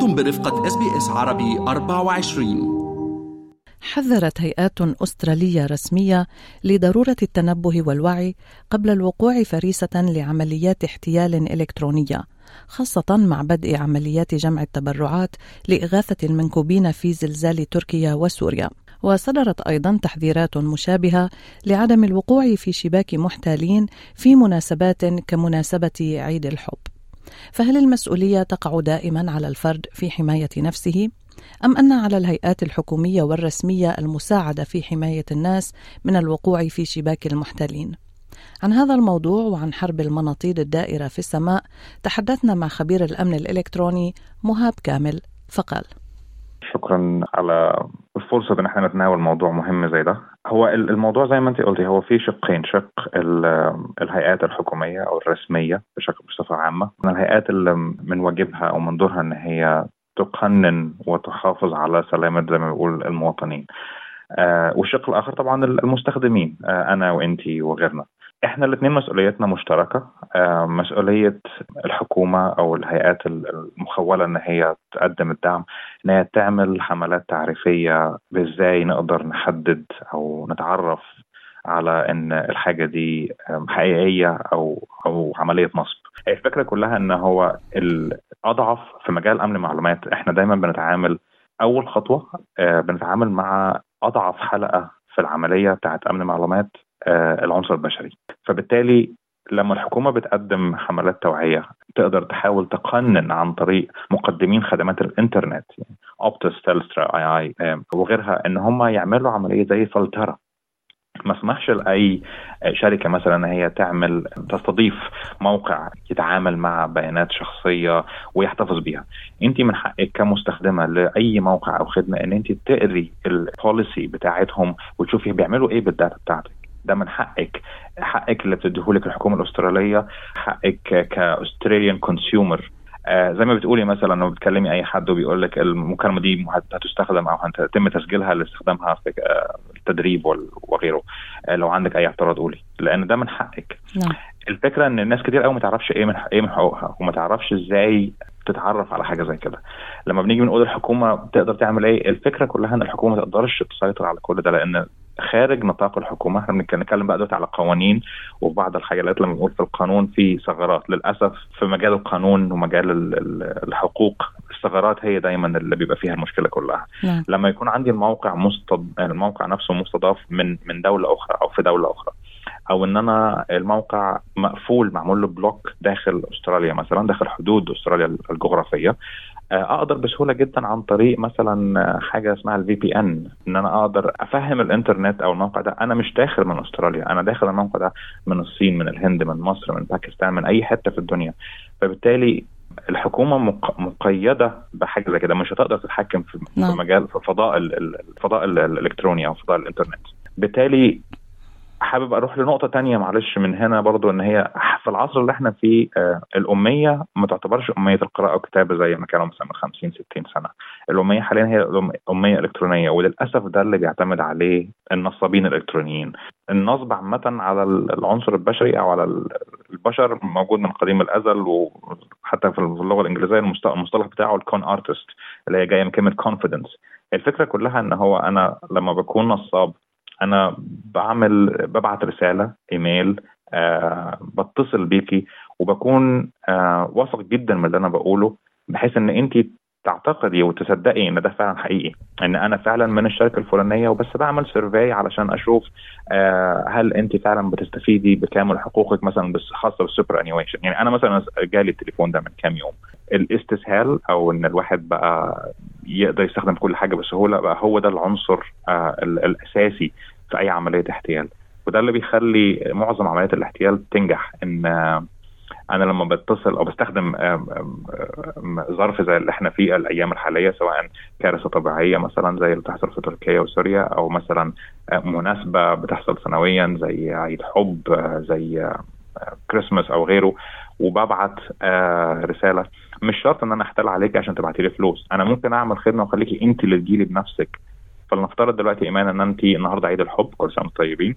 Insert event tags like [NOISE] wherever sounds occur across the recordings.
أنتم برفقة SBS عربي 24 حذرت هيئات أسترالية رسمية لضرورة التنبه والوعي قبل الوقوع فريسة لعمليات احتيال إلكترونية خاصة مع بدء عمليات جمع التبرعات لإغاثة المنكوبين في زلزال تركيا وسوريا. وصدرت أيضا تحذيرات مشابهة لعدم الوقوع في شباك محتالين في مناسبات كمناسبة عيد الحب. فهل المسؤولية تقع دائما على الفرد في حماية نفسه؟ أم أن على الهيئات الحكومية والرسمية المساعدة في حماية الناس من الوقوع في شباك المحتالين عن هذا الموضوع وعن حرب المناطيد الدائرة في السماء تحدثنا مع خبير الأمن الإلكتروني مهاب كامل. فقال شكرا على الفرصة. ان إحنا نتناول موضوع مهم زي ده. هو الموضوع زي ما انت قلتي هو في شقين شق الهيئات الحكومية أو الرسمية بشكل بصفة عامة من الهيئات اللي من واجبها أو من دورها إن هي تقنن وتحافظ على سلامة زي ما بيقول المواطنين. آه والشق الآخر طبعا المستخدمين آه أنا وإنتي وغيرنا. إحنا الاثنين مسؤوليتنا مشتركة. آه مسؤولية الحكومة أو الهيئات المخولة إن هي تقدم الدعم إن هي تعمل حملات تعريفية بإزاي نقدر نحدد أو نتعرف على إن الحاجة دي حقيقية أو أو عملية نصب. الفكرة كلها إن هو الأضعف في مجال أمن المعلومات. إحنا دايما بنتعامل أول خطوة بنتعامل مع أضعف حلقة في العملية بتاعت أمن المعلومات. العنصر البشري. فبالتالي لما الحكومة بتقدم حملات توعية تقدر تحاول تقنن عن طريق مقدمين خدمات الإنترنت يعني أوبتس تلسترا وغيرها إن هم يعملوا عملية زي فلترة. ما اسمحش لأي شركة مثلا ان هي تعمل تستضيف موقع يتعامل مع بيانات شخصية ويحتفظ بيها. أنت من حقك كمستخدمة لأي موقع أو خدمة إن أنت تقري ال policy بتاعتهم وتشوفي بيعملوا إيه بال data بتاعتك. ده من حقك. حقك اللي بتديهولك الحكومة الأسترالية حقك ك Australian consumer آه زي ما بتقولي مثلا لما بتكلمي أي حد وبيقول لك المكالمة دي هتستخدم أو هيتم تسجيلها لاستخدامها في آه التدريب وغيره. آه لو عندك أي اعتراض قولي لأن ده من حقك. نعم. الفكرة إن الناس كتير قوي ما تعرفش إيه من إيه من حقوقها وما تعرفش إزاي تتعرف على حاجة زي كده. لما بنيجي بنقول الحكومة تقدر تعمل إيه الفكرة كلها إن الحكومة ما تقدرش تسيطر على كل ده لأن خارج نطاق الحكومة. إحنا بنتكلم بقى دلوقتي على قوانين وفي بعض الحاجات لما بنقول في القانون في ثغرات. للأسف في مجال القانون ومجال الحقوق الثغرات هي دايما اللي بيبقى فيها المشكلة كلها. نعم. لما يكون عندي الموقع مستض... الموقع نفسه مستضاف من من دولة أخرى أو في دولة أخرى أو إن أنا الموقع مقفول معمول له block داخل أستراليا مثلا داخل حدود أستراليا الجغرافية أقدر بسهولة جدا عن طريق مثلا حاجة اسمها ال VPN إن أنا أقدر أفتح الإنترنت أو الموقع ده. أنا مش داخل من أستراليا أنا داخل الموقع ده من الصين من الهند من مصر من باكستان من أي حتة في الدنيا. فبالتالي الحكومة مقيدة بحاجة زي كده مش هتقدر تتحكم في, نعم. مجال في فضاء الفضاء الإلكتروني أو فضاء الإنترنت. بالتالي حابب أروح لنقطة تانية معلش من هنا برضو إن هي في العصر اللي إحنا فيه آه الأمية ما تعتبرش أمية القراءة والكتابه زي ما كانوا مثلا من 50 60 سنة. الأمية حاليا هي أمية إلكترونية وللأسف ده اللي بيعتمد عليه النصابين الإلكترونيين. النصب عامة على العنصر البشري أو على البشر موجود من قديم الأزل وحتى في اللغة الإنجليزية المصطلح بتاعه ال con artist اللي هي جاية من كلمة confidence الفكرة كلها إن هو أنا لما بكون نصاب أنا بعمل ببعت رسالة إيميل آه بتصل بيكي وبكون آه واثق جدا من اللي أنا بقوله بحيث إن انت تعتقدي وتصدقي إن ده فعلا حقيقي. إن أنا فعلا من الشركة الفلانية وبس بعمل survey علشان أشوف آه هل انت فعلا بتستفيدي بكامل حقوقك مثلا خاصة بالسوبر انيويشن يعني أنا مثلا جالي التليفون ده من كام يوم. الإستسهال أو إن الواحد بقى يقدر يستخدم كل حاجة بسهوله بقى هو ده العنصر آه الأساسي في أي عملية احتيال. وده اللي بيخلي معظم عمليات الاحتيال تنجح إن آه أنا لما بتصل أو بستخدم ظرف زي اللي إحنا فيه الأيام الحالية سواء كارثة طبيعية مثلا زي اللي بتحصل في تركيا وسوريا أو مثلا مناسبة بتحصل سنويا زي عيد حب زي كريسماس أو غيره وببعت رسالة. مش شرط إن أنا أحتال عليك عشان تبعتي لي فلوس. أنا ممكن أعمل خدمة وأخليكي انت اللي تجيلي بنفسك. فلنفترض دلوقتي ايمان إن انت النهارده عيد الحب كل سنه طيبين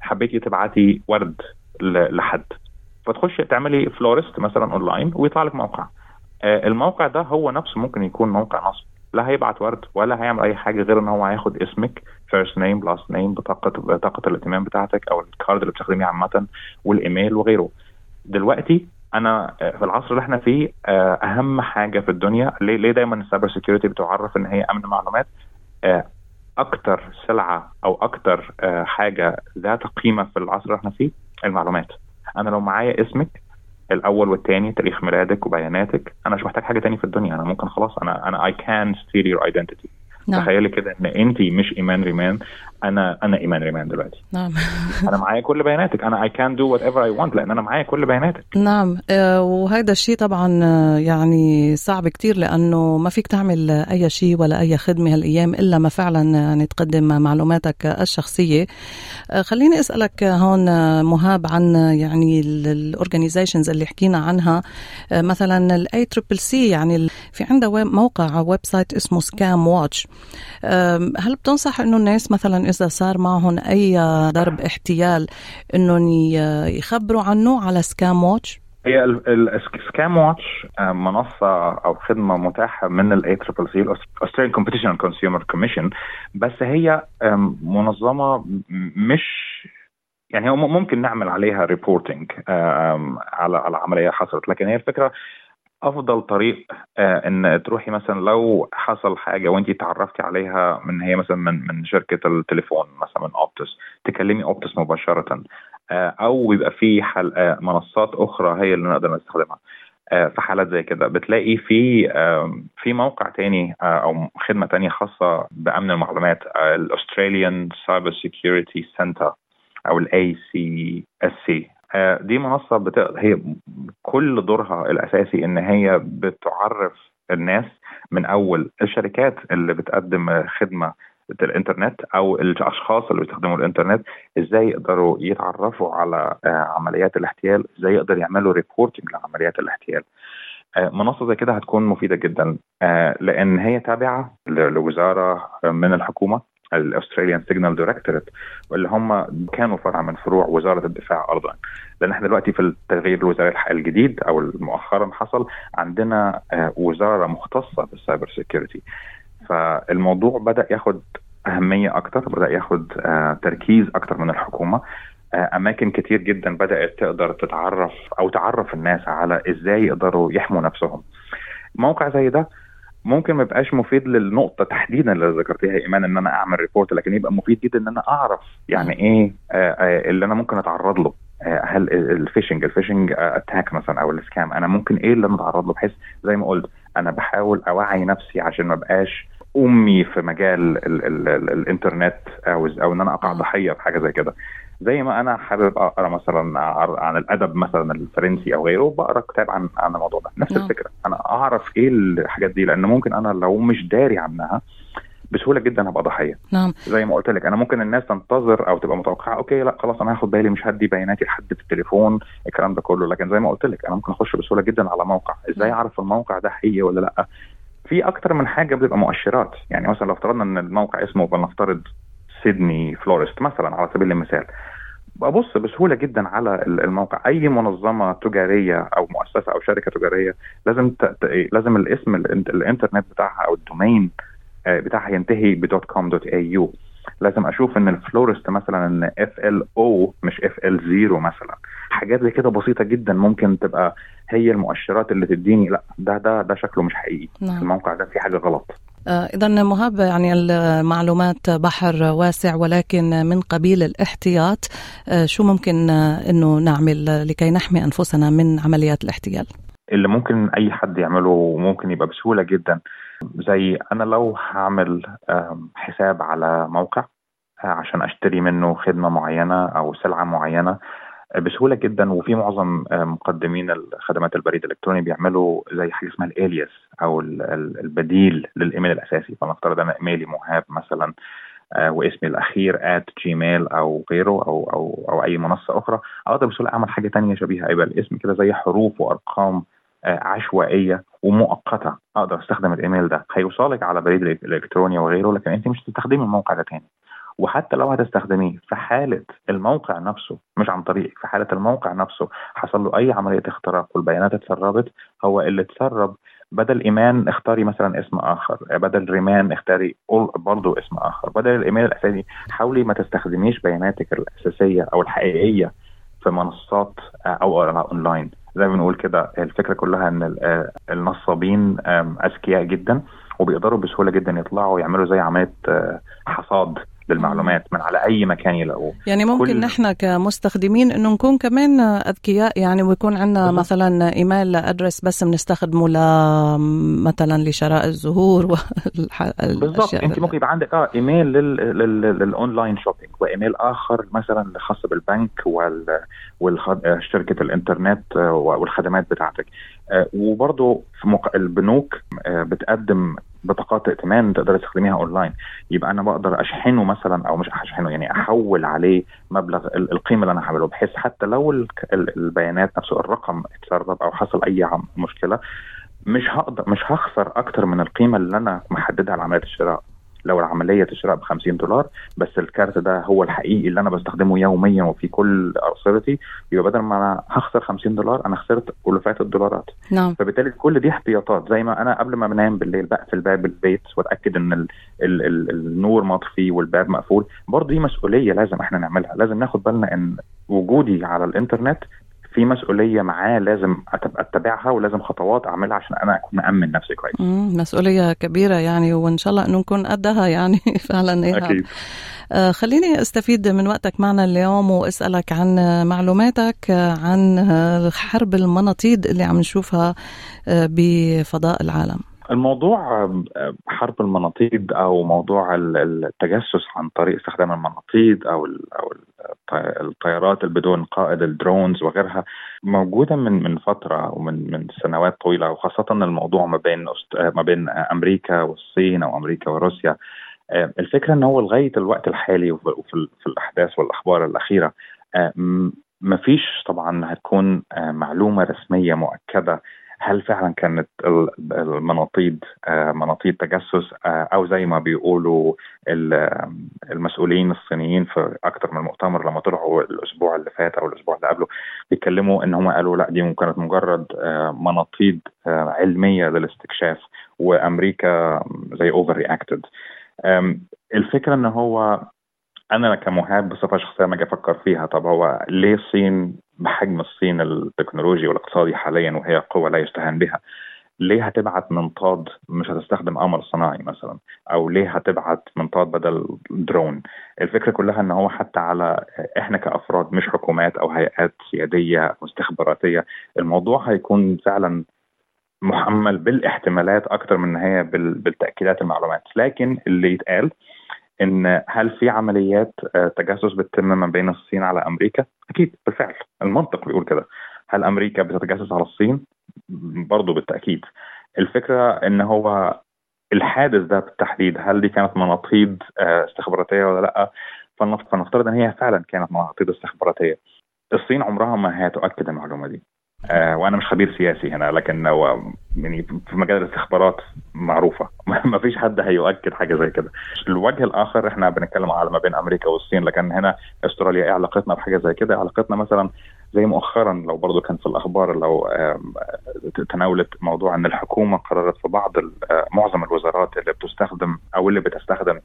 حبيتي تبعتي ورد لحد. فتخشي تعملي florist مثلا اونلاين ويطلع لك موقع. الموقع ده هو نفسه ممكن يكون موقع نصب. لا هيبعت ورد ولا هيعمل أي حاجة غير إن هو هياخد اسمك first name last name بطاقة بطاقة الائتمان بتاعتك أو ال card اللي بتستخدميه عامة والإيميل وغيره. دلوقتي أنا في العصر اللي إحنا فيه أهم حاجة في الدنيا ليه ليه دايما ال cyber security بتعرف إن هي أمن معلومات أكتر سلعة أو أكتر حاجة ذات قيمة في العصر اللي إحنا فيه المعلومات. أنا لو معايا اسمك الأول والثاني تاريخ ميلادك وبياناتك أنا مش محتاج حاجة تاني في الدنيا. أنا ممكن خلاص أنا أنا I can steal your identity تخيلي كده إن انت مش إيمان ريمان أنا أنا إيمان ريمان دلوقتي. نعم. [LAUGHS] أنا معايا كل بياناتك. أنا I can do whatever I want لأن أنا معايا كل بياناتك. نعم. آه وهذا الشيء طبعا آه يعني صعب كتير لأنه ما فيك تعمل أي شيء ولا أي خدمة هالأيام إلا ما فعلا يعني تقدم معلوماتك الشخصية. آه خليني أسألك هون مهاب عن يعني ال organizations اللي حكينا عنها. مثلا ال A triple C يعني في عندها موقع website اسمه Scam Watch هل بتنصح إنه الناس مثلا إذا صار معهم أي ضرب احتيال إنهم يخبروا عنه على Scam Watch؟ هي ال Scam Watch منصة أو خدمة متاحة من ال A triple C ال Australian Competition Consumer Commission بس هي منظمة مش يعني هو ممكن نعمل عليها reporting على على عمليه حصلت لكن هي الفكرة أفضل طريق آه إن تروحي مثلا لو حصل حاجة وانت تعرفتي عليها من هي مثلا من من شركة التليفون مثلا من Optus تكلمي Optus مباشرة آه أو يبقى في حل آه منصات أخرى هي اللي نقدر نستخدمها في حالات زي كده. بتلاقي في في موقع تاني أو خدمة تانية خاصة بأمن المعلومات ال Australian Cyber Security Centre أو ال ACSC دي منصة بت... هي كل دورها الأساسي إن هي بتعرف الناس من أول الشركات اللي بتقدم خدمة الإنترنت أو الأشخاص اللي بيستخدموا الإنترنت إزاي يقدروا يتعرفوا على عمليات الاحتيال إزاي يقدروا يعملوا reporting لعمليات الاحتيال. منصة زي كده هتكون مفيدة جدا لأن هي تابعة لوزارة من الحكومة ال Australian Signal Directorate واللي هم كانوا فرع من فروع وزارة الدفاع برضه. لأن إحنا دلوقتي في التغيير الوزاري الجديد أو مؤخرا حصل عندنا وزارة مختصة بال cyber security. فالموضوع بدأ ياخد أهمية أكتر بدأ ياخد تركيز أكتر من الحكومة. أماكن كتير جدا بدأت تقدر تتعرف أو تعرف الناس على إزاي يقدروا يحموا نفسهم. موقع زي ده ممكن ما يبقاش مفيد للنقطة تحديدا اللي ذكرتيها إيمان إن أنا أعمل report لكن يبقى مفيد جدا إن أنا أعرف يعني إيه اللي أنا ممكن أتعرض له. هل ال phishing ال phishing attack مثلا أو ال scam أنا ممكن إيه اللي أنا أتعرض له؟ بحيث زي ما قلت أنا بحاول أوعي نفسي عشان ما بقاش أمي في مجال ال ال ال الإنترنت أو أو إن أنا أقع ضحية في حاجة زي كده. زي ما أنا حابب أقرأ مثلا عن الأدب مثلا الفرنسي أو غيره بقرأ كتاب عن عن الموضوع ده. نفس الفكرة. أنا أعرف إيه الحاجات دي لأن ممكن أنا لو مش داري عنها بسهولة جدا هبقى ضحية. نعم. زي ما قلت لك أنا ممكن الناس تنتظر أو تبقى متوقعة أوكي لأ خلاص أنا هاخد بالي مش هدي بياناتي لحد في التليفون الكلام ده كله. لكن زي ما قلت لك أنا ممكن أخش بسهولة جدا على موقع. إزاي أعرف الموقع ده حقيقي ولا لأ؟ في أكتر من حاجة بتبقى مؤشرات. يعني مثلا لو افترضنا إن الموقع اسمه فلنفترض سيدني florist مثلا على سبيل المثال. ببص بسهولة جدا على الموقع. أي منظمة تجارية أو مؤسسة أو شركة تجارية لازم ت... لازم الاسم الإنترنت بتاعها أو ال domain بتاعها ينتهي ب .com.au لازم أشوف إن ال florist مثلا إن F L O مش F L 0 مثلا. حاجات زي كده بسيطة جدا ممكن تبقى هي المؤشرات اللي تديني. لا ده ده ده شكله مش حقيقي. نعم. الموقع ده فيه حاجة غلط. إذا مهاب يعني المعلومات بحر واسع ولكن من قبيل الاحتياط شو ممكن إنه نعمل لكي نحمي أنفسنا من عمليات الاحتيال؟ اللي ممكن أي حد يعمله ممكن يبقى بسهولة جدا زي أنا لو هعمل حساب على موقع عشان أشتري منه خدمة معينة أو سلعة معينة بسهولة جدا وفي معظم مقدمين الخدمات البريد الإلكتروني بيعملوا زي حاجة اسمها الإلياس أو البديل للإيميل الأساسي. فنفترض أنا إيميلي مهاب مثلا واسمي الأخير at gmail أو غيره أو أو أو أي منصة أخرى أقدر بسهولة أعمل حاجة تانية شبيهة. يبقى الاسم كده زي حروف وأرقام عشوائية ومؤقتة. أقدر أستخدم الإيميل ده. هيوصلك على بريد الإلكتروني وغيره لكن أنت مش هتستخدمي الموقع ده تاني. وحتى لو هتستخدميه في حالة الموقع نفسه مش عن طريقك في حالة الموقع نفسه حصل له أي عملية اختراق والبيانات اتسربت هو اللي اتسرب. بدل إيمان اختاري مثلا اسم آخر بدل ريمان اختاري برضه اسم آخر. بدل الإيميل الأساسي حاولي ما تستخدميش بياناتك الأساسية أو الحقيقية في منصات أو أونلاين. زي ما بنقول كده الفكرة كلها إن النصابين أذكياء جدا وبيقدروا بسهولة جدا يطلعوا ويعملوا زي عملية آه، حصاد. للمعلومات من على أي مكان يلاقوه. يعني ممكن كل... نحن كمستخدمين إنه نكون كمان أذكياء يعني ويكون عندنا مثلا email address بس بنستخدمه ل مثلا لشراء الزهور [LAUGHS] بالضبط. أنت ممكن يبقى عندك آه إيميل لل... لل... لل online shopping وإيميل آخر مثلا خاص بالبنك وال... وشركه الإنترنت آه، والخدمات بتاعتك. آه، وبرضه في مق... البنوك آه، بتقدم بطاقات ائتمان تقدر تستخدميها أونلاين. يبقى أنا بقدر أشحنه مثلا أو مش أشحنه يعني أحول عليه مبلغ القيمة اللي أنا هعمله بحيث حتى لو البيانات نفسه الرقم اتسرب أو حصل أي مشكلة مش هقدر مش هخسر أكتر من القيمة اللي أنا محددها لعملية الشراء. لو العملية شراء ب 50 دولار بس الكارت ده هو الحقيقي اللي أنا بستخدمه يوميا وفي كل ارصدتي يبقى بدل ما أنا هخسر 50 دولار أنا خسرت ألوفات الدولارات. نعم. فبالتالي كل دي احتياطات. زي ما أنا قبل ما بنام بالليل بقفل باب البيت وأتأكد إن ال ال ال النور مطفي والباب مقفول برضه دي مسؤولية لازم إحنا نعملها. لازم ناخد بالنا إن وجودي على الإنترنت في مسؤولية معاه لازم أتبعها ولازم خطوات أعملها عشان أنا أكون مأمن نفسي كويس. مسؤولية كبيرة يعني وإن شاء الله انه نكون قدها يعني [LAUGHS] فعلا إيه أكيد. آه خليني أستفيد من وقتك معنا اليوم وأسألك عن معلوماتك عن حرب المناطيد اللي عم نشوفها آه، بفضاء العالم. الموضوع آه، حرب المناطيد أو موضوع التجسس عن طريق استخدام المناطيد أو أو الطيارات بدون قائد الدرونز وغيرها موجودة من من فترة ومن من سنوات طويلة وخاصة الموضوع ما بين ما بين أمريكا والصين أو أمريكا وروسيا. آه، الفكرة إن هو لغاية الوقت الحالي وفي في الأحداث والأخبار الأخيرة آه، ما فيش طبعا هتكون معلومة رسمية مؤكدة هل فعلا كانت المناطيد آه، مناطيد تجسس آه، أو زي ما بيقولوا المسؤولين الصينيين في أكثر من مؤتمر لما طلعوا الأسبوع اللي فات أو الأسبوع اللي قبله بيتكلموا إن هم قالوا لأ دي كانت مجرد آه، مناطيد علمية للاستكشاف وأمريكا زي overreacted الفكرة إن هو أنا كمهاب بصفة شخصية ما أجي أفكر فيها طب هو ليه الصين بحجم الصين التكنولوجي والاقتصادي حاليا وهي قوة لا يستهان بها ليه هتبعت منطاد مش هتستخدم قمر صناعي مثلا؟ أو ليه هتبعت منطاد بدل درون؟ الفكرة كلها إن هو حتى على إحنا كأفراد مش حكومات أو هيئات سيادية مستخبراتية الموضوع هيكون فعلا محمل بالاحتمالات أكتر من هي بالتأكيدات المعلومات. لكن اللي يتقال إن هل في عمليات آه، تجسس بتتم ما بين الصين على أمريكا؟ أكيد بالفعل المنطق بيقول كده هل أمريكا بتتجسس على الصين؟ برضه بالتأكيد الفكرة إن هو الحادث ده بالتحديد هل دي كانت مناطيد آه، استخباراتية ولا لأ؟ فنفترض إن هي فعلا كانت مناطيد استخباراتية. الصين عمرها ما هتؤكد المعلومة دي. آه وأنا مش خبير سياسي هنا لكن يعني في مجال الاستخبارات معروفة. [LAUGHS] ما فيش حد هيؤكد حاجة زي كده. الوجه الآخر إحنا بنتكلم على ما بين أمريكا والصين لكن هنا أستراليا إيه علاقتنا بحاجة زي كده؟ علاقتنا مثلا زي مؤخرا لو برضه كان في الأخبار لو تناولت موضوع إن الحكومة قررت في بعض آه، معظم الوزارات اللي بتستخدم أو اللي بتستخدم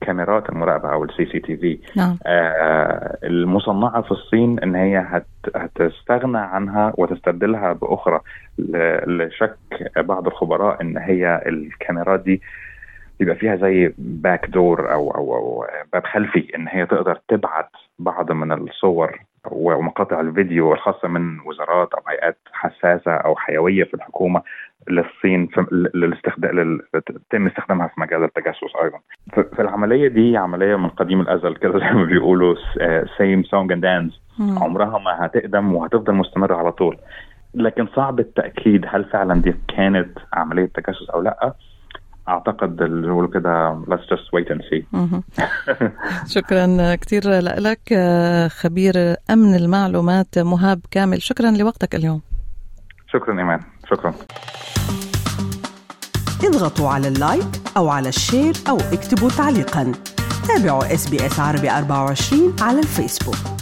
كاميرات المراقبة أو ال CCTV نعم. آه المصنعة في الصين إن هي هت هتستغنى عنها وتستبدلها بأخرى لشك بعض الخبراء إن هي الكاميرات دي بيبقى فيها زي back door أو أو أو باب خلفي إن هي تقدر تبعت بعض من الصور ومقاطع الفيديو الخاصة من وزارات أو هيئات حساسة أو حيوية في الحكومة للصين للاستخدام يتم استخدامها في مجال التجسس أيضا. في العملية دي عملية من قديم الأزل كده زي ما بيقولوا same song and dance عمرها ما هتقدم وهتفضل مستمرة على طول. لكن صعب التأكيد هل فعلا دي كانت عملية تجسس أو لأ أعتقد اللي هو كده let's just wait and see. [LAUGHS] شكرا كثير لك خبير أمن المعلومات مهاب كامل. شكرا لوقتك اليوم. شكرا إيمان. شكرا. اضغطوا على ال like أو على ال share أو اكتبوا تعليقا. تابعوا SBS عربي 24 على الفيسبوك.